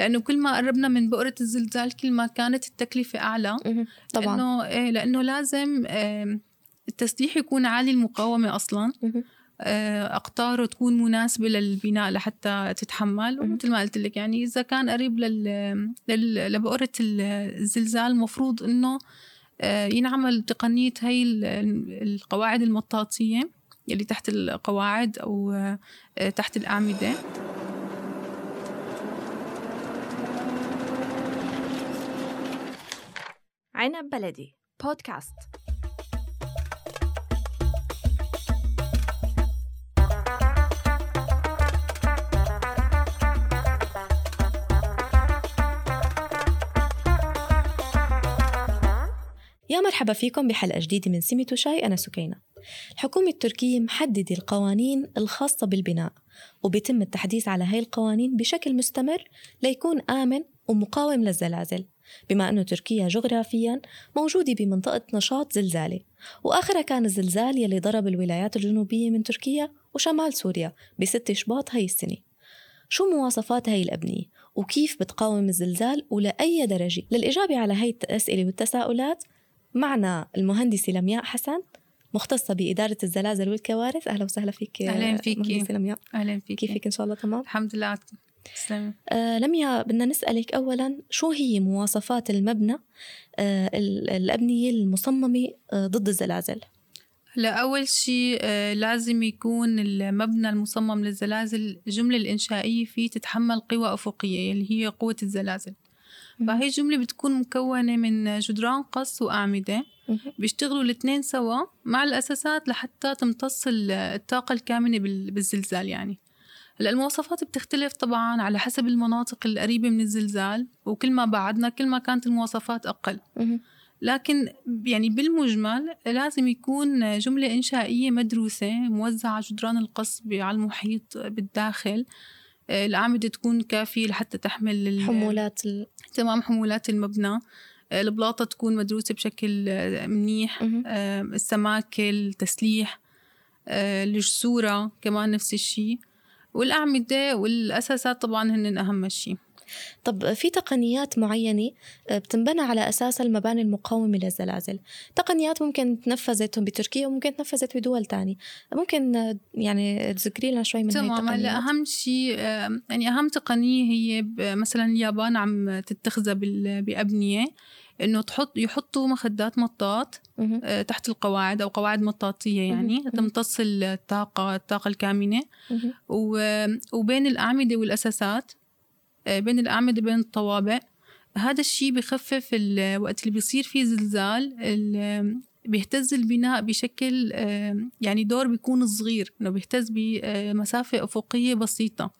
لأنه كل ما قربنا من بؤرة الزلزال كل ما كانت التكلفة أعلى. طبعا لأنه إيه لأنه لازم التسليح يكون عالي المقاومة أصلا. آه، أقطاره تكون مناسبة للبناء لحتى تتحمل. ومثل ما قلت لك يعني إذا كان قريب لل... لل... لبؤرة ال- الزلزال المفروض إنه آه، ينعمل تقنية هي ال- القواعد المطاطية اللي تحت القواعد أو آه، تحت الأعمدة عنب بلدي. بودكاست. يا مرحبا فيكم بحلقة جديدة من سمة شاي أنا سكينة. الحكومة التركية محددة القوانين الخاصة بالبناء وبيتم التحديث على هاي القوانين بشكل مستمر ليكون آمن ومقاوم للزلازل. بما أنه تركيا جغرافيا موجودة بمنطقة نشاط زلزالي. وآخرها كان الزلزال يلي ضرب الولايات الجنوبية من تركيا وشمال سوريا بستة شباط هاي السنة. شو مواصفات هاي الأبنية؟ وكيف بتقاوم الزلزال؟ ولأي درجة؟ للإجابة على هاي الأسئلة والتساؤلات معنا المهندسة لمياء حسن مختصة بإدارة الزلازل والكوارث. أهلا وسهلا فيك أهلاً فيكي. مهندسة لمياء أهلا فيك. كيفك إن شاء الله؟ تمام؟ الحمد لله. تسلمي. آه لمياء بدنا نسألك أولا شو هي مواصفات المبنى آه ال- الأبنية المصممة آه ضد الزلازل؟ هلا أول شيء آه، لازم يكون المبنى المصمم للزلازل الجملة الإنشائية فيه تتحمل قوى أفقية اللي هي قوة الزلازل. فهي الجملة بتكون مكونة من جدران قص وأعمدة. بيشتغلوا الاثنين سوا مع الأساسات لحتى تمتص ال- الطاقة الكامنة بال- بالزلزال يعني. هلأ المواصفات بتختلف طبعا على حسب المناطق القريبة من الزلزال وكل ما بعدنا كل ما كانت المواصفات أقل مهم. لكن يعني بالمجمل لازم يكون جملة إنشائية مدروسة موزعة جدران القص على المحيط بالداخل آه، الأعمدة تكون كافية لحتى تحمل حمولات ال... تمام حمولات المبنى آه، البلاطة تكون مدروسة بشكل منيح. آه، السماكل التسليح الجسورة كمان نفس الشيء والأعمدة والأساسات طبعا هن أهم شيء طب في تقنيات معينة آه، بتنبنى على أساس المباني المقاومة للزلازل. تقنيات ممكن تنفذت بتركيا وممكن تنفذت بدول تانية. ممكن آه، يعني تذكري لنا شوي من هاي تمام هلا التقنيات. أهم شيء يعني أهم تقنية هي مثلا اليابان عم تتخذها بأبنية. إنه تحط يحطوا مخدات مطاط. آه، تحت القواعد أو قواعد مطاطية يعني. تمتص الطاقه الطاقة الكامنة وبين الأعمدة والأساسات آه، بين الأعمدة بين الطوابق هذا الشيء بخفف ال- وقت اللي بيصير فيه زلزال ال- بيهتز البناء بشكل آه، يعني دور بيكون صغير إنه بيهتز بمسافه أفقية بسيطة.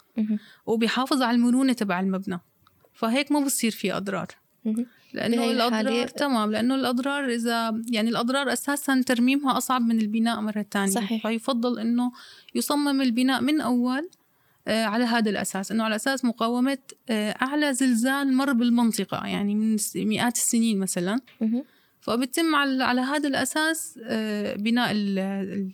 وبيحافظ على المرونة تبع المبنى فهيك ما بصير فيه أضرار. لأنه الأضرار تمام لأنه الأضرار إذا يعني الأضرار أساسا ترميمها أصعب من البناء مرة ثانية صحيح. فيفضل إنه يصمم البناء من أول آه، على هذا الأساس إنه على أساس مقاومة آه، أعلى زلزال مر بالمنطقة يعني من مئات السنين مثلا. فبتم على على هذا الأساس آه، بناء ال-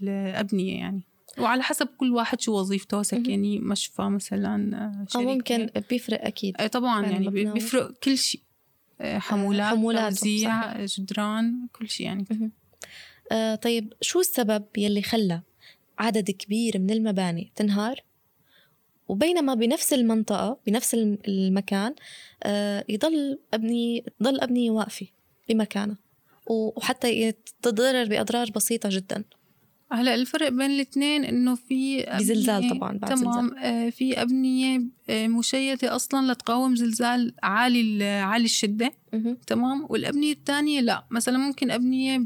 الأبنية يعني وعلى حسب كل واحد شو وظيفته سكني مشفى مثلا شركة. ممكن بيفرق أكيد آه، طبعا يعني بيفرق كل شيء حمولات حمولات، توزيع جدران كل شيء يعني. آه طيب شو السبب يلي خلى عدد كبير من المباني تنهار؟ وبينما بنفس المنطقة بنفس الم- المكان آه يضل أبني ضل أبنية واقفة بمكانها وحتى تتضرر بأضرار بسيطة جدا. هلا الفرق بين الاثنين إنه في بزلزال طبعاً، بعد تمام. آه، في أبنية آه، مشيده أصلا لتقاوم زلزال عالي ال- عالي الشدة. تمام. والأبنية الثانية لا. مثلا ممكن أبنية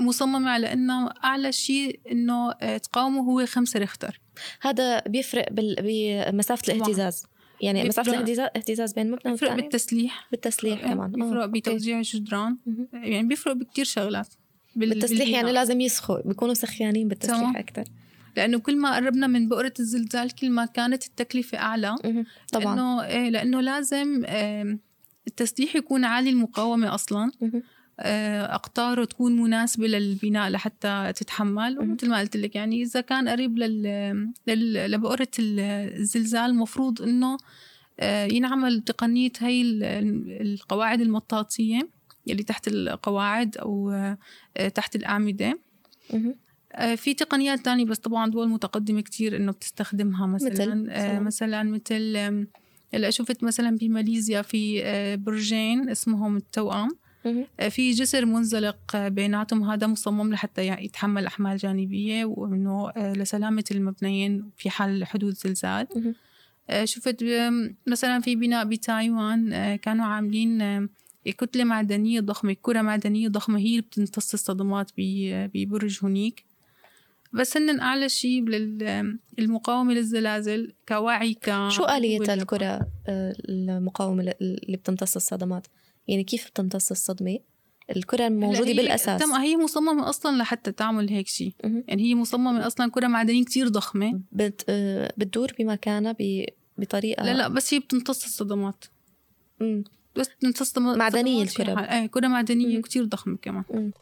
مصممة على إنه أعلى شيء إنه آه، تقاومه هو خمسة ريختر. هذا بيفرق طبعاً. الاهتزاز. يعني مسافة بيفرق- الاهتزاز اهتزاز بين مبنى بيفرق والثاني بالتسليح. بالتسليح كمان بيفرق. بتوزيع الجدران. يعني بيفرق بكتير شغلات. بالتسليح يعني. لازم يسخوا بيكونوا سخيانين بالتسليح تمام. أكثر لأنه كل ما قربنا من بؤرة الزلزال كل ما كانت التكلفة أعلى. طبعا لأنه إيه لأنه لازم آم، التسليح يكون عالي المقاومة أصلا. آه، أقطاره تكون مناسبة للبناء لحتى تتحمل. ومثل ما قلت لك يعني إذا كان قريب لل... لل... لبؤرة ال- الزلزال المفروض إنه آه، ينعمل تقنية هاي ال- القواعد المطاطية اللي تحت القواعد أو آه، تحت الأعمدة. آه، في تقنيات تانية بس طبعا دول متقدمة كتير إنه بتستخدمها مثلا مثل؟ آه، مثلاً؟ مثلا مثل هلأ شفت مثلا بماليزيا في برجين اسمهم التوأم في جسر منزلق بيناتهم هذا مصمم لحتى يتحمل أحمال جانبية وإنه لسلامة المبنيين في حال حدوث زلزال شفت مثلا في بناء بتايوان كانوا عاملين كتلة معدنية ضخمة كرة معدنية ضخمة هي اللي بتمتص الصدمات ببرج هونيك. بس هن أعلى شيء للمقاومة للزلازل كوعي ك شو آلية. الكرة آه، المقاومة اللي بتمتص الصدمات؟ يعني كيف بتمتص الصدمة؟ الكرة الموجودة بالأساس. تمام هي مصممة أصلا لحتى تعمل هيك شيء. يعني هي مصممة أصلا كرة معدنية كتير ضخمة. بت... آه، بتدور بمكانها ب... بطريقة لا لا بس هي بتمتص الصدمات. مم. بس الصدمات معدنية الكرة. إيه كرة معدنية. كتير ضخمة كمان مم.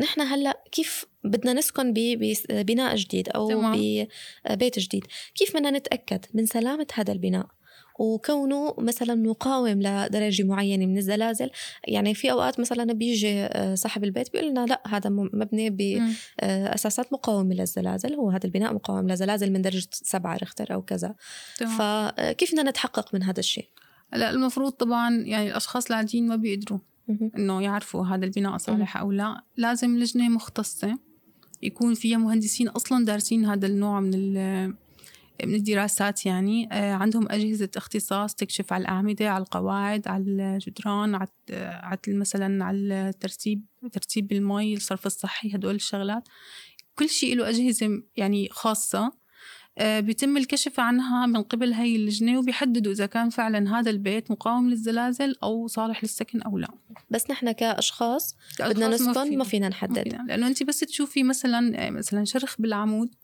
نحن هلأ كيف بدنا نسكن ببناء جديد أو تمام. ببيت جديد كيف بدنا نتأكد من سلامة هذا البناء وكونه مثلا مقاوم لدرجة معينة من الزلازل يعني في أوقات مثلا بيجي آه، صاحب البيت بيقول لنا لا هذا مبني. باساسات مقاومة للزلازل هو هذا البناء مقاوم لزلازل من درجة سبعة ريختر أو كذا تمام. فكيف بدنا نتحقق من هذا الشيء هلا المفروض طبعا يعني الأشخاص العاديين ما بيقدروا. إنه يعرفوا هذا البناء صالح أو لا لازم لجنة مختصة يكون فيها مهندسين أصلا دارسين هذا النوع من من الدراسات يعني آه، عندهم أجهزة اختصاص تكشف على الأعمدة على القواعد على الجدران على مثلا على الترتيب ترتيب المي الصرف الصحي هدول الشغلات كل شيء له أجهزة يعني خاصة آه، بيتم الكشف عنها من قبل هاي اللجنة وبيحددوا إذا كان فعلا هذا البيت مقاوم للزلازل أو صالح للسكن أو لا بس نحن كأشخاص بدنا الأشخاص نسكن ما ما فينا ما نحدد فينا. لأنه أنت بس تشوفي مثلا مثلا شرخ بالعمود.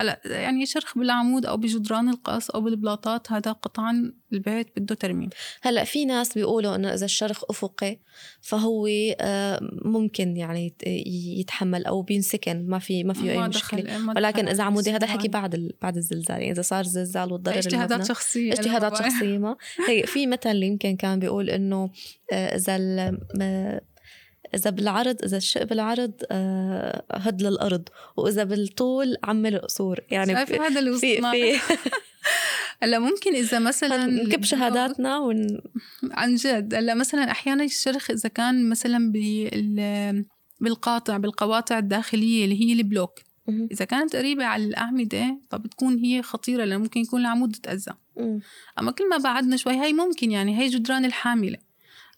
هلا يعني شرخ بالعمود أو بجدران القص أو بالبلاطات هذا قطعا البيت بده ترميم هلا في ناس بيقولوا إنه إذا الشرخ أفقي فهو آه، ممكن يعني يت- يتحمل أو بينسكن ما في ما فيه أي مشكلة ولكن إذا عمودي هذا السؤال. حكي بعد. بعد الزلزال يعني إذا صار زلزال والضرر إجتهادات شخصية إجتهادات. شخصية ما هي في مثل يمكن كان بيقول إنه آه، إذا. ما- إذا بالعرض إذا الشق بالعرض آه، هد للأرض. وإذا بالطول عمل قصور يعني شايفة هذا اللي في وصلنا في هلا ممكن إذا مثلا نكب شهاداتنا ون... عن جد. هلا مثلا أحيانا الشرخ إذا كان مثلا بال بالقاطع بالقواطع الداخلية اللي هي البلوك. إذا كانت قريبة على الأعمدة فبتكون هي خطيرة لأنه ممكن يكون العمود تأذى. أما كل ما بعدنا شوي هاي ممكن يعني هاي جدران الحاملة.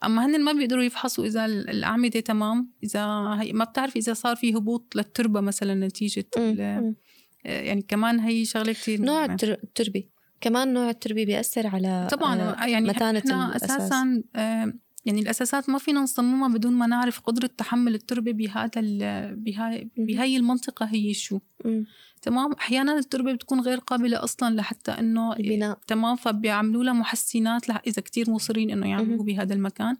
أما هن ما بيقدروا يفحصوا إذا ال- الأعمدة تمام إذا هي ما بتعرف إذا صار في هبوط للتربة مثلا نتيجة مم. يعني كمان هي شغلة كثير نوع مهمة. التر- التربة كمان نوع التربة بيأثر على طبعا آه، يعني متانة إحنا الأساس. أساسا آه، يعني الأساسات ما فينا نصممها بدون ما نعرف قدرة تحمل التربة بهذا بهاي المنطقة هي شو. مم. تمام؟ أحيانا التربة بتكون غير قابلة أصلا لحتى إنه البناء تمام؟ فبيعملوا لها محسنات لح- إذا كتير مصرين إنه يعملوا. بهذا المكان.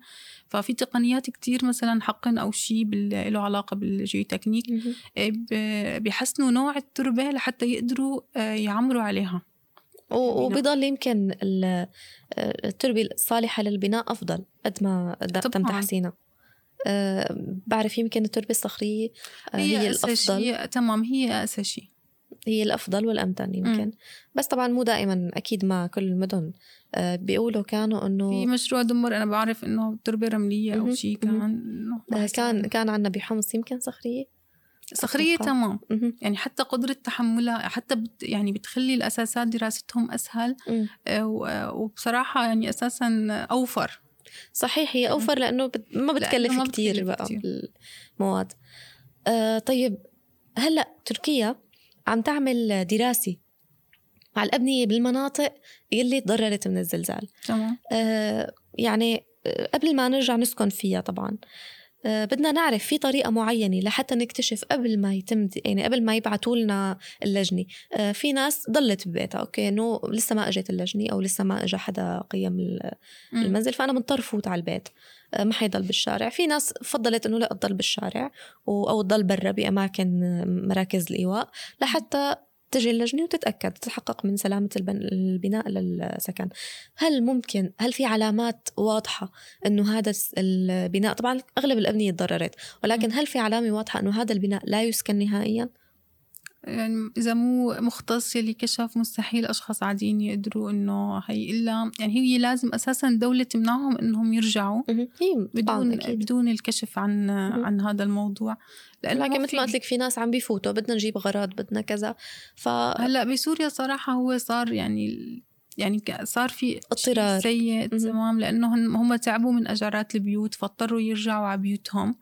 ففي تقنيات كتير مثلا حقن أو شيء بال- له علاقة بالجيوتكنيك. إيه، ب- بيحسنوا نوع التربة لحتى يقدروا آه، يعمروا عليها. وبيضل يمكن ال- آه، التربة الصالحة للبناء أفضل قد ما تم. تحسينها آه، بعرف يمكن التربة الصخرية آه، هي أساس الأفضل شيء تمام هي أساس شيء هي الأفضل والأمتن يمكن مم. بس طبعا مو دائما أكيد ما كل المدن آه، بيقولوا كانوا في إنه مشروع دمر أنا بعرف إنه تربه رملية أو مهم. شيء مهم. كان إنه. كان كان عنا بحمص يمكن صخرية صخريه أتوقع. تمام مهم. يعني حتى قدرة تحملها حتى بت يعني بتخلي الأساسات دراستهم أسهل مم. آه، وبصراحة يعني أساسا أوفر صحيح هي أوفر لأنه بت... ما بتكلف ما كتير بقى كتير. المواد آه طيب هلأ تركيا عم تعمل دراسة على الأبنية بالمناطق اللي تضررت من الزلزال تمام آه يعني قبل ما نرجع نسكن فيها طبعا آه، بدنا نعرف في طريقة معينة لحتى نكتشف قبل ما يتم يعني قبل ما يبعتوا لنا اللجنة. آه، في ناس ضلت ببيتها أوكي إنه لسه ما أجت اللجنة أو لسه ما أجى حدا قيم. المنزل فأنا مضطر فوت على البيت. آه، ما حيضل بالشارع. في ناس فضلت إنه لا تضل بالشارع و- أو تضل برا بأماكن آه، مراكز الإيواء لحتى تجي اللجنة وتتأكد تتحقق من سلامة البن- البناء للسكن. هل ممكن هل في علامات واضحة إنه هذا البناء؟ طبعا أغلب الابنيه تضررت ولكن هل في علامة واضحة إنه هذا البناء لا يسكن نهائيا؟ يعني إذا مو مختص يلي كشف مستحيل أشخاص عاديين يقدروا إنه هي إلا يعني هي لازم أساسا الدولة تمنعهم إنهم يرجعوا. هي طبعا بدون بدون الكشف عن. عن هذا الموضوع. لأنه لكن ما مثل ما قلت في لك في ناس عم بيفوتوا بدنا نجيب غراض بدنا كذا. ف هلأ بسوريا صراحة هو صار يعني يعني ك- صار في شيء اضطرار. سيء. تمام؟ لأنه هن- هم تعبوا من أجارات البيوت فاضطروا يرجعوا على بيوتهم.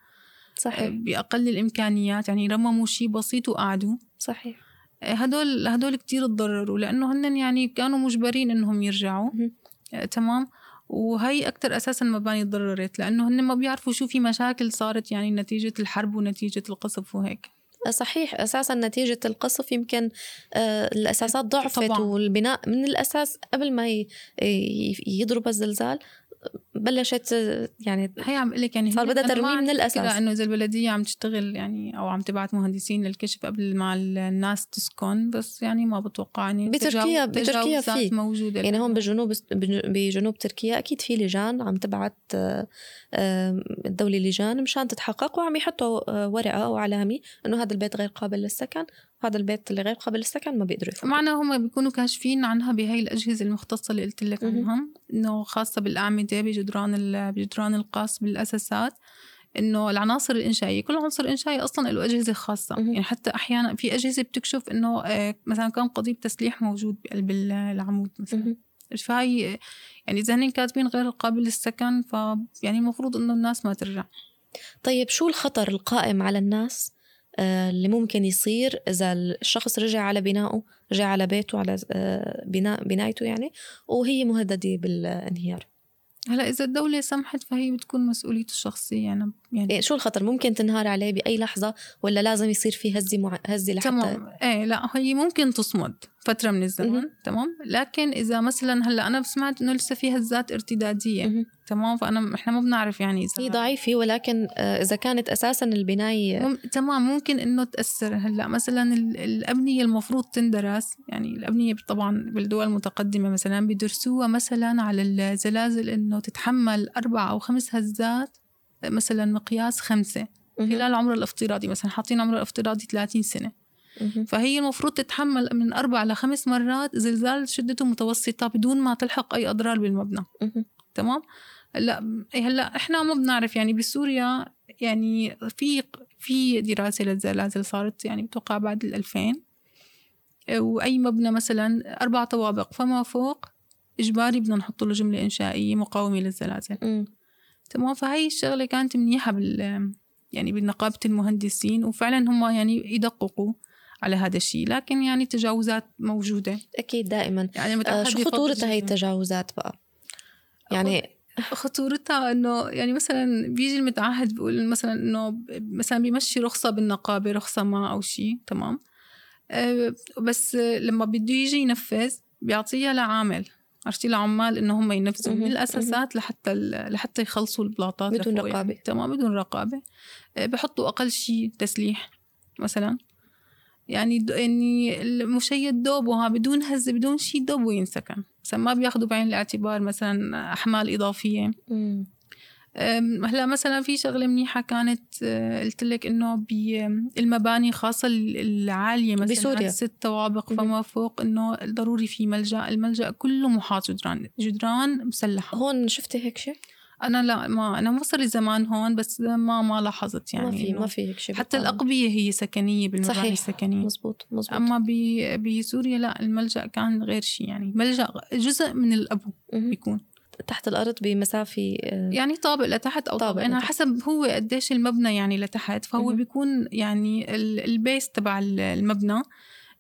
صحيح. بأقل الإمكانيات يعني رمموا شيء بسيط وقعدوا. صحيح. هدول هدول كتير تضرروا لأنه هن يعني كانوا مجبرين إنهم يرجعوا. مهم. آه، تمام. وهي أكتر أساسا مباني تضررت لأنه هن ما بيعرفوا شو في مشاكل صارت يعني نتيجة الحرب ونتيجة القصف وهيك. صحيح. أساسا نتيجة القصف يمكن آه، الأساسات ضعفت طبعاً. والبناء من الأساس قبل ما يضرب الزلزال بلشت يعني هي عم لك يعني صار بدها ترميم من مشكلة الأساس. إنه إذا البلدية عم تشتغل يعني أو عم تبعت مهندسين للكشف قبل ما الناس تسكن بس يعني ما بتوقع يعني بتركيا- بتركيا في. موجودة يعني هون بجنوب بجنوب تركيا أكيد في لجان عم تبعت آه، الدولة لجان مشان تتحقق وعم يحطوا آه، ورقة أو علامة إنه هذا البيت غير قابل للسكن وهذا البيت اللي غير قابل للسكن ما بيقدروا يفوتوا معنا هم بيكونوا كاشفين عنها بهي الأجهزة المختصة اللي قلت لك. عنها إنه خاصة بالأعمدة بجدران بجدران القاص بالأساسات إنه العناصر الإنشائية كل عنصر إنشائي أصلا له أجهزة خاصة مهم. يعني حتى أحيانا في أجهزة بتكشف إنه آه، مثلا كان قضيب تسليح موجود بقلب ال- العمود مثلا مهم. فهي يعني إذا هن كاتبين غير قابل للسكن ف يعني المفروض إنه الناس ما ترجع طيب شو الخطر القائم على الناس اللي ممكن يصير إذا الشخص رجع على بنائه رجع على بيته على آه، بناء بنايته يعني وهي مهددة بالانهيار. هلا إذا الدولة سمحت فهي بتكون مسؤوليته الشخصية يعني يعني إيه، شو الخطر؟ ممكن تنهار عليه بأي لحظة ولا لازم يصير في هزه مع... هزه لحتى تمام. إيه لا هي ممكن تصمد فترة من الزمن. مهم. تمام. لكن إذا مثلا هلأ أنا سمعت إنه لسه في هزات ارتدادية. مهم. تمام. فأنا إحنا ما بنعرف يعني إذا هي ضعيفة ولكن آه، إذا كانت أساسا البناية مم... تمام. ممكن إنه تأثر. هلأ مثلا ال- الأبنية المفروض تندرس. يعني الأبنية طبعا بالدول المتقدمة مثلا بيدرسوها مثلا على الزلازل إنه تتحمل أربع أو خمس هزات مثلا مقياس خمسة. خلال عمر الافتراضي مثلا حاطين عمر الافتراضي 30 سنة. فهي المفروض تتحمل من أربع لخمس مرات زلزال شدته متوسطة بدون ما تلحق أي أضرار بالمبنى. تمام هلا هلا إحنا ما بنعرف يعني بسوريا يعني في في دراسة للزلازل صارت يعني بتوقع بعد ال 2000 وأي مبنى مثلا أربع طوابق فما فوق إجباري بدنا نحط له جملة إنشائية مقاومة للزلازل. تمام؟ فهي الشغلة كانت منيحة بال يعني بنقابة المهندسين وفعلا هم يعني يدققوا على هذا الشيء. لكن يعني تجاوزات موجودة. أكيد دائما. يعني آه، شو خطورة هاي. التجاوزات بقى؟ يعني خطورتها إنه يعني مثلا بيجي المتعهد بيقول مثلا إنه مثلا بيمشي رخصة بالنقابة رخصة ما أو شيء تمام؟ أه بس لما بده يجي ينفذ بيعطيها لعامل. عرفتي لعمال انه هم ينفذوا من الاساسات لحتى لحتى يخلصوا البلاطات بدون لفوق رقابة. يعني. تمام بدون رقابة أه بحطوا أقل شيء تسليح مثلا يعني يعني المشيد دوبها بدون هزة بدون شيء دوب وينسكن مثلا ما بياخذوا بعين الاعتبار مثلا أحمال إضافية مم. هلا مثلا في شغلة منيحة كانت أه، قلت لك إنه بالمباني خاصة ال- العالية مثلا بسوريا. ست طوابق. فما فوق إنه ضروري في ملجأ الملجأ كله محاط جدران جدران مسلحة هون شفتي هيك شيء؟ أنا لا ما أنا ما صار لي زمان هون بس ما ما لاحظت يعني ما في ما في هيك شيء حتى. الأقبية هي سكنية بالمباني صحيح. السكنية مزبوط مزبوط أما بسوريا لا الملجأ كان غير شيء يعني ملجأ جزء من الأبو. بيكون تحت الأرض بمسافة آه، يعني طابق لتحت أو طابق طابقين. حسب هو قديش المبنى يعني لتحت فهو مهم. بيكون يعني ال- البيس تبع ال- المبنى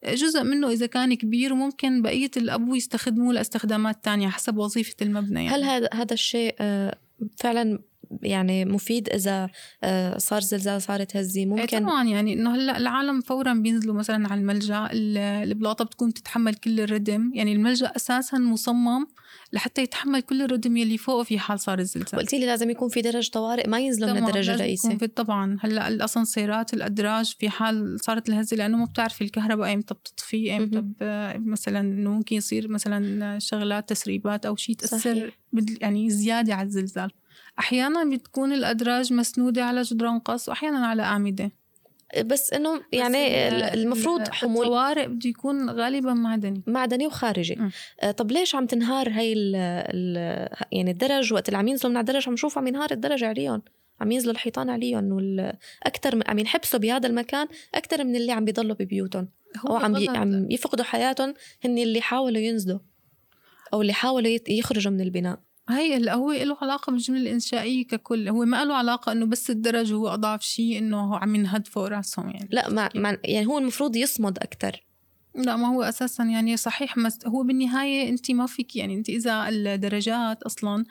جزء منه إذا كان كبير وممكن بقية الأبو يستخدموه لإستخدامات تانية حسب وظيفة المبنى يعني هل هذا هذا الشيء آه، فعلا يعني مفيد إذا آه، صار زلزال صارت هزة إيه ممكن طبعا يعني إنه هلأ العالم فورا بينزلوا مثلا على الملجأ ال- البلاطة بتكون تتحمل كل الردم. يعني الملجأ أساسا مصمم لحتى يتحمل كل الردم يلي فوقه في حال صار الزلزال. قلتي لي لازم يكون في درج طوارئ ما ينزلوا من طبعاً الدرج لازم الرئيسي. يكون في طبعا. هلأ الأسانسيرات الأدراج في حال صارت الهزة لأنه ما بتعرفي الكهرباء ايمتى بتطفي. ب- مثلا إنه ممكن يصير مثلا شغلات تسريبات أو شيء تأثر يعني زيادة على الزلزال. أحيانا بتكون الأدراج مسنودة على جدران قص وأحيانا على أعمدة. بس إنه بس يعني ال- المفروض ال- حمول الطوارئ بده يكون غالبا معدني. معدني وخارجي. م. آه، طب ليش عم تنهار هاي ال ال يعني الدرج وقت اللي عم ينزلوا من على الدرج؟ عم نشوف عم ينهار الدرج عليهم. عم ينزلوا الحيطان عليهم وال- أكثر من عم ينحبسوا بهذا المكان أكثر من اللي عم بيضلوا ببيوتهم. أو عم بي. عم يفقدوا حياتهم هن اللي حاولوا ينزلوا أو اللي حاولوا يخرجوا من البناء. هي هلا هو له علاقة بالجملة الإنشائية ككل. هو ما له علاقة إنه بس الدرج هو أضعف شيء إنه هو عم ينهد فوق راسهم يعني. لا مع, مع يعني هو المفروض يصمد أكثر لا ما هو أساسا يعني صحيح مس هو بالنهاية أنت ما فيك يعني أنت إذا الدرجات أصلا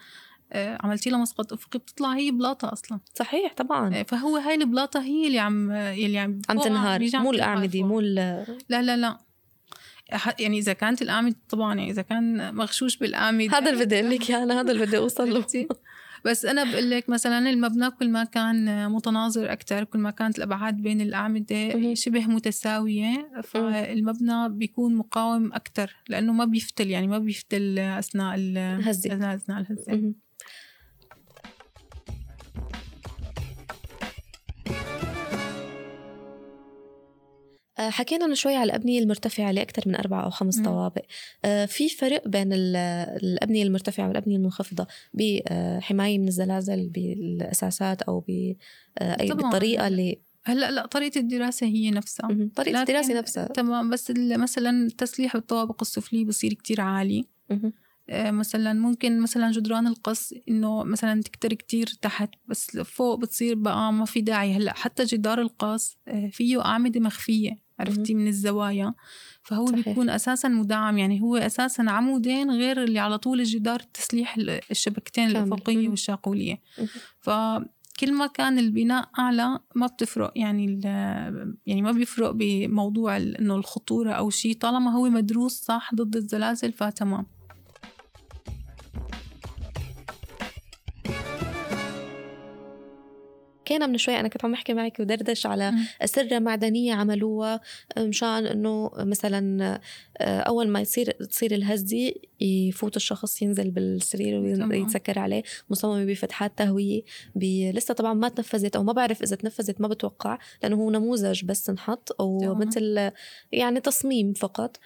آه، عملتي لها مسقط أفقي بتطلع هي بلاطة أصلا. صحيح طبعا. آه، فهو هاي البلاطة هي اللي عم يلي عم عم فوقها تنهار. عم مو الأعمدة. مو لا لا لا. يعني إذا كانت الأعمدة طبعا يعني إذا كان مغشوش بالأعمدة هذا اللي بدي أقول لك إياه، أنا هذا اللي بدي اوصل له؟ بس أنا بقول لك مثلا المبنى كل ما كان متناظر أكثر كل ما كانت الأبعاد بين الاعمده. شبه متساوية فالمبنى بيكون مقاوم أكثر لأنه ما بيفتل يعني ما بيفتل أثناء ال- هزة. أثناء أثناء الهزة حكينا من شوي على الأبنية المرتفعة اللي أكثر من أربع أو خمس. طوابق آه، في فرق بين ال- الأبنية المرتفعة والأبنية المنخفضة بحماية من الزلازل بالأساسات أو ب آه، أي طبعاً. بالطريقة اللي هلأ لا طريقة الدراسة هي نفسها. طريقة الدراسة نفسها تمام بس مثلا التسليح بالطوابق السفليه بصير كتير عالي. آه، مثلا ممكن مثلا جدران القص إنه مثلا تكتر كتير تحت بس فوق بتصير بقى ما في داعي هلأ حتى جدار القص آه، فيه أعمدة مخفية عرفتي من الزوايا فهو صحيح. بيكون أساسا مدعم يعني هو أساسا عمودين غير اللي على طول الجدار التسليح ال- الشبكتين كامل. الأفقية. والشاقولية. فكل ما كان البناء أعلى ما بتفرق يعني يعني ما بيفرق بموضوع إنه الخطورة أو شيء طالما هو مدروس صح ضد الزلازل فتمام كان من شوي أنا كنت عم بحكي معك ودردش على مم. أسرة معدنية عملوها مشان إنه مثلا آه، أول ما يصير تصير الهزة يفوت الشخص ينزل بالسرير. ويتسكر عليه مصممة بفتحات تهوية بي لسه طبعا ما تنفذت أو ما بعرف إذا تنفذت ما بتوقع لأنه هو نموذج بس انحط تمام. مثل يعني تصميم فقط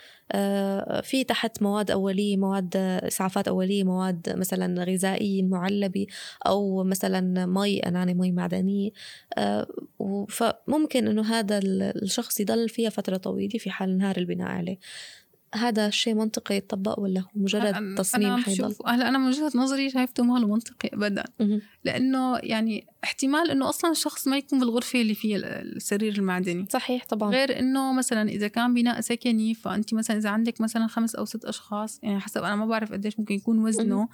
في تحت مواد أولية مواد إسعافات أولية مواد مثلا غذائية معلبة أو مثلا مي أناني مي معدنية. آه، فممكن إنه هذا ال- الشخص يضل فيها فترة طويلة في حال انهار البناء عليه. هذا شيء منطقي يتطبق ولا هو مجرد أنا- تصميم أنا حيضل هلا أنا من وجهة نظري شايفته ما له منطقي ابدا. مهم. لأنه يعني احتمال إنه أصلا الشخص ما يكون بالغرفة اللي فيها ال- السرير المعدني. صحيح طبعا. غير إنه مثلا إذا كان بناء سكني فأنت مثلا إذا عندك مثلا خمس أو ست أشخاص يعني حسب أنا ما بعرف قديش ممكن يكون وزنه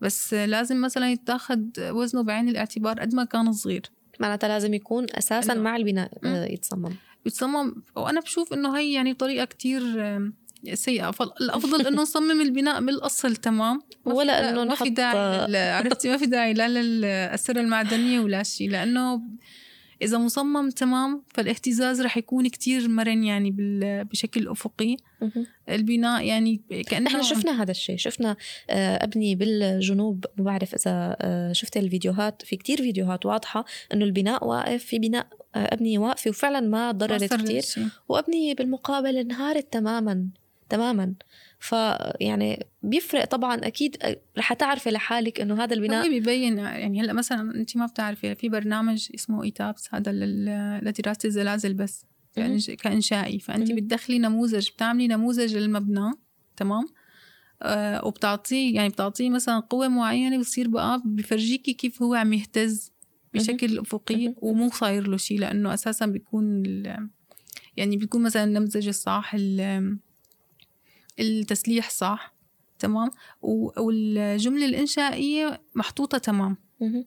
بس لازم مثلا يتاخذ وزنه بعين الاعتبار قد ما كان صغير. معناتها لازم يكون أساسا إنه- مع البناء. آه، يتصمم. بتصمم وأنا بشوف إنه هي يعني طريقة كتير سيئة. فالافضل إنه نصمم البناء من الاصل تمام ولا دا- إنه ما في نحط- داعي عرفتي؟ ما في داعي لا للاسره المعدنية ولا شيء لأنه إذا مصمم تمام؟ فالاهتزاز رح يكون كتير مرن يعني بشكل أفقي. البناء يعني كأنه إحنا شفنا هذا الشيء شفنا آه، أبني بالجنوب ما بعرف إذا آه، شفت الفيديوهات. في كتير فيديوهات واضحة إنه البناء واقف في بناء آه، ابنيه واقفة وفعلا ما ضررت الشيء. وأبني بالمقابل انهارت تماما. تماما فيعني بيفرق طبعا أكيد رح تعرفي لحالك إنه هذا هو البناء بيبين يعني هلأ مثلا انت ما بتعرفي في برنامج اسمه إيتابس هذا لدراسة الزلازل بس. كإنش- كإنشائي فانت. بتدخلي نموذج بتعملي نموذج للمبنى تمام آه وبتعطيه يعني بتعطيه مثلا قوة معينة بصير بقى بفرجيكي كيف هو عم يهتز بشكل مهم. ومو صاير له شيء لأنه أساسا بيكون يعني بيكون مثلا النمذجة الصح ال- التسليح صح؟ تمام. والجملة الإنشائية محطوطة تمام. مهم.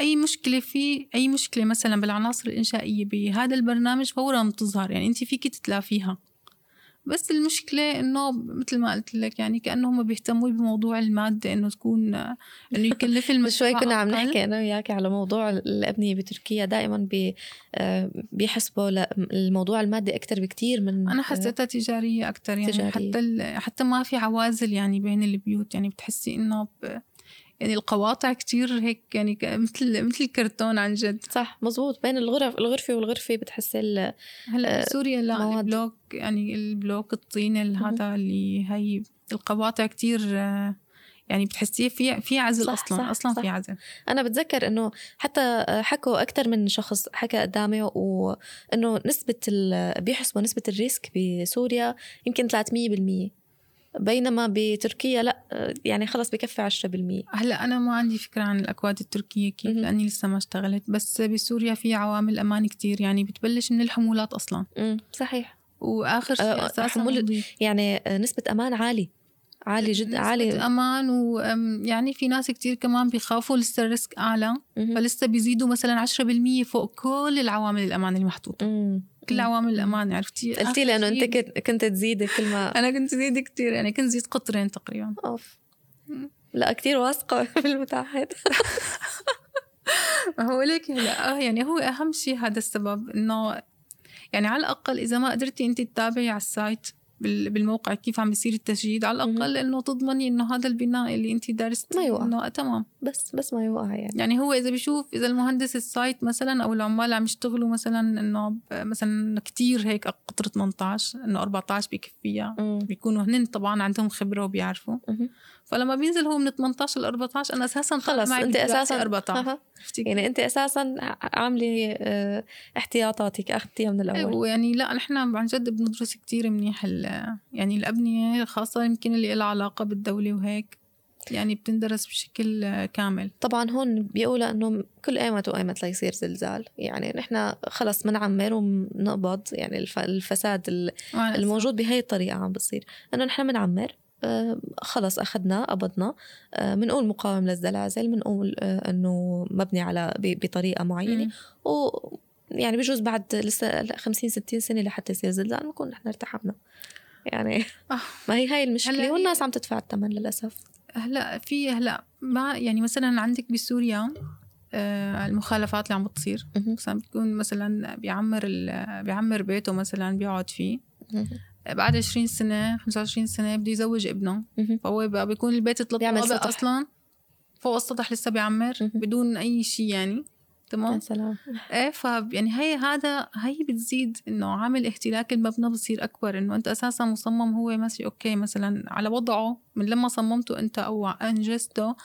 أي مشكلة في أي مشكلة مثلا بالعناصر الإنشائية بهذا البرنامج فورا بتظهر يعني أنت فيك تتلافيها. بس المشكلة إنه مثل ما قلت لك يعني كأنه هم بيهتموا بموضوع المادة إنه تكون إنه يكلف المشروع شوي كنا عم. نحكي أنا وياك على موضوع الأبنية بتركيا دائما بي آه، بيحسبوا الموضوع المادي أكتر بكتير من أنا حسيتها تجارية أكتر يعني تجارية. حتى حتى ما في عوازل يعني بين البيوت يعني بتحسي إنه ب... يعني القواطع كتير هيك يعني مثل مثل الكرتون عن جد. صح مزبوط. بين الغرف الغرفة والغرفة بتحسي ال- هلا آه، بسوريا لا مواد. البلوك يعني البلوك الطيني ال- هذا اللي هي القواطع كتير آه، يعني بتحسيه في في عزل صح، أصلا صح، أصلا صح. في عزل. أنا بتذكر إنه حتى حكوا أكتر من شخص حكى قدامي وإنه نسبة ال- بيحسبوا نسبة ال risk بسوريا يمكن 300% بينما بتركيا لا يعني خلص بكفي 10% هلا أنا ما عندي فكرة عن الأكواد التركية كيف مهم. لأني لسه ما اشتغلت بس بسوريا في عوامل أمان كتير يعني بتبلش من الحمولات أصلا امم صحيح وآخر شيء آه، أساسا حمول-. يعني نسبة أمان عالي عالي جدا عالي أمان ويعني في ناس كتير كمان بيخافوا لسه الريسك أعلى مهم. فلسه بيزيدوا مثلا 10% فوق كل العوامل الأمان المحطوطة. كل عوامل الأمان عرفتي؟ قلتي لي أنه أنت كنت تزيدي كل ما أنا كنت زيد كتير يعني كنت زيد قطرين تقريبا. أوف. لا كتير واثقة بالمتعهد هو ليك هلا آه يعني هو أهم شيء هذا السبب إنه يعني على الأقل إذا ما قدرتي أنت تتابعي على ال site بالموقع كيف عم بيصير التسجيل على الأقل إنه تضمني إنه هذا البناء اللي انت دارستيه ما يوقع. إنه تمام بس بس ما يوقع يعني يعني هو إذا بيشوف إذا المهندس ال site مثلا أو العمال عم يشتغلوا مثلا إنه مثلا كتير هيك قطر 18 إنه 14 بكفيها. بيكونوا هن طبعا عندهم خبرة وبيعرفوا. فلما بينزل هو من 18 ل 14 أنا أساسا خلص معي أنت أساسا 14 أها. عرفتي يعني أنت أساسا عاملة آه، احتياطاتك أخذتيها من الأول. ويعني لا نحن عن جد بندرس كتير منيح يعني الأبنية خاصة يمكن اللي لها علاقة بالدولة وهيك يعني بتندرس بشكل كامل. طبعا هون بيقولوا إنه كل أيمت وأيمت ليصير زلزال. يعني نحن خلص بنعمر وبنقبض يعني الف- الفساد الأسف. الموجود بهي الطريقة عم بصير إنه نحن بنعمر آه، خلص أخذنا قبضنا آه، بنقول مقاوم للزلازل بنقول آه، إنه مبني على ب- بطريقة معينة مم. و يعني بجوز بعد لسه 50 60 سنة لحتى يصير زلزال بنكون نحن ارتحبنا يعني آه. ما هي هاي المشكلة والناس عم تدفع الثمن للأسف هلأ في هلأ ما يعني مثلا عندك بسوريا آه، المخالفات اللي عم بتصير. مثلا بتكون مثلا بيعمر بيعمر بيته مثلا بيقعد فيه. بعد 20 سنة 25 سنة بده يزوج ابنه. فهو بيكون البيت ثلاث طوابق. أصلا. فوق السطح لسه بيعمر. بدون أي شيء يعني. يا تمام سلام. إيه ف يعني هي هذا هي بتزيد إنه عامل اهتلاك المبنى بصير أكبر. إنه أنت أساسا مصمم هو ماشي أوكي. مثلا على وضعه من لما صممته أنت أو أنجزته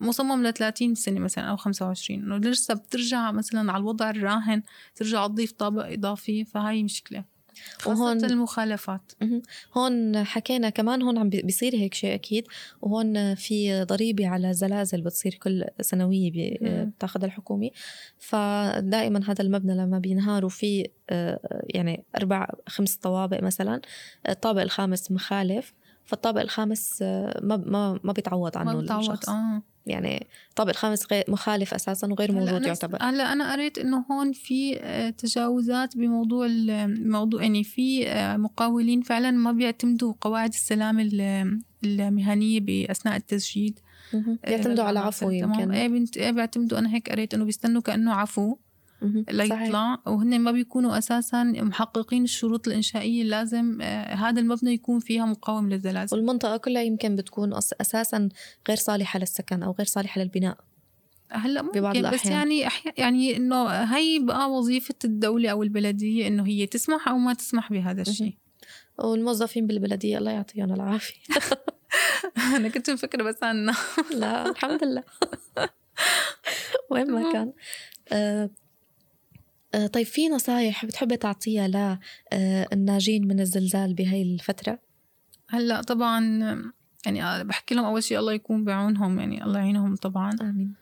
مصمم ل 30 سنة مثلا أو 25 إنه لسه بترجع مثلا على الوضع الراهن ترجع تضيف طابق إضافي. فهي مشكلة. وهون- المخالفات. هون حكينا كمان هون عم بي- بيصير هيك شيء أكيد وهون في ضريبة على الزلازل بتصير كل سنوية. بتاخذها الحكومة فدائما هذا المبنى لما بينهار وفي آه، يعني أربع خمس طوابق مثلا الطابق الخامس مخالف فالطابق الخامس آه، ما ما ما بيتعوض عنه ما بتعوض الشخص آه يعني الطابق الخامس غير مخالف أساسا وغير موجود أنا يعتبر هلأ أنا قريت إنه هون في آه، تجاوزات بموضوع الموضوع يعني في آه، مقاولين فعلا ما بيعتمدوا قواعد السلامه ال- المهنية بأثناء التسجيل. آه، بيعتمدوا على. عفو يمكن إيه بنت إيه بيعتمدوا أنا هيك قريت إنه بيستنوا كانه عفو. ليطلع وهن ما بيكونوا أساسا محققين الشروط الإنشائية. اللازم آه، هذا المبنى يكون فيها مقاوم للزلازل. والمنطقة كلها يمكن بتكون أساسا غير صالحة للسكن أو غير صالحة للبناء. هلأ ببعض ممكن بس الأحيان. يعني أحي... يعني إنه هي بقى وظيفة الدولة أو البلدية إنه هي تسمح أو ما تسمح بهذا الشيء. والموظفين بالبلدية الله يعطيهم العافية. أنا كنت مفكرة بس عنا لا الحمد لله. وين ما كان. آه طيب في نصايح بتحبي تعطيها للناجين من الزلزال بهاي الفترة؟ هلأ طبعا يعني بحكي لهم أول شيء الله يكون بعونهم يعني الله يعينهم طبعا آمين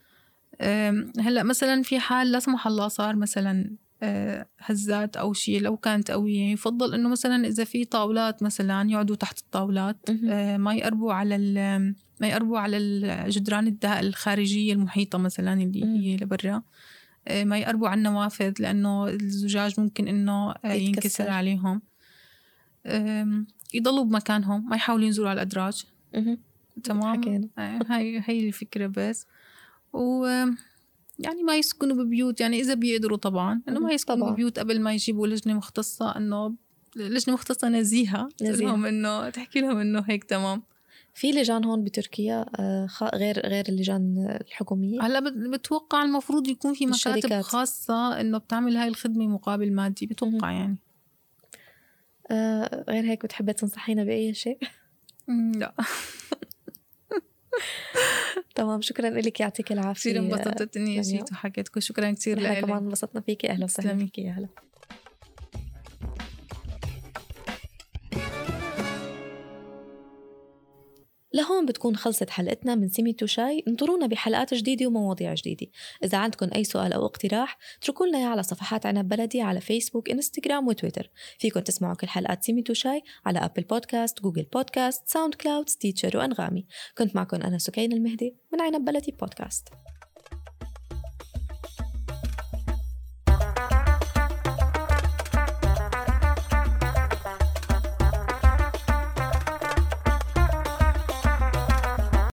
أم، هلأ مثلا في حال لا سمح الله صار مثلا آه، هزات أو شيء لو كانت قوية يفضل إنه مثلا إذا في طاولات مثلا يقعدوا تحت الطاولات. آه، ما يقربوا على ما يقربوا على الجدران الدهاء الخارجية المحيطة مثلا اللي. هي لبرا آه، ما يقربوا على النوافذ لأنه الزجاج ممكن إنه آه،. ينكسر عليهم يضلوا بمكانهم ما يحاولوا ينزلوا على الأدراج. تمام حكينا. آه، هاي هاي الفكرة بس و يعني ما يسكنوا ببيوت يعني إذا بيقدروا طبعا إنه ما يسكنوا طبعاً. ببيوت قبل ما يجيبوا لجنة مختصة إنه لجنة مختصة نزيهة تقول نزيهة. لهم إنه تحكي لهم إنه هيك تمام في لجان هون بتركيا آه، غير غير اللجان الحكومية؟ هلا بت- بتوقع المفروض يكون في مكاتب الشركات. خاصة إنه بتعمل هاي الخدمة مقابل مادي بتوقع يعني. آه، غير هيك بتحبي تنصحينا بأي شيء؟ لا. تمام شكرا لك يعطيك العافية. كثير انبسطت إني لمياء. جيت وحكيتكم شكرا كثير لك كمان انبسطنا فيكي. أهلا وسهلا. فيكي. يا لهون بتكون خلصت حلقتنا من سميتو شاي. انطرونا بحلقات جديدة ومواضيع جديدة. إذا عندكم أي سؤال أو اقتراح اتركوا لنا على صفحات عنب بلدي على فيسبوك انستغرام وتويتر فيكم تسمعوا كل حلقات سميتو شاي على Apple Podcasts Google Podcasts SoundCloud Stitcher وأنغامي كنت معكم أنا سكين المهدي من عنب بلدي بودكاست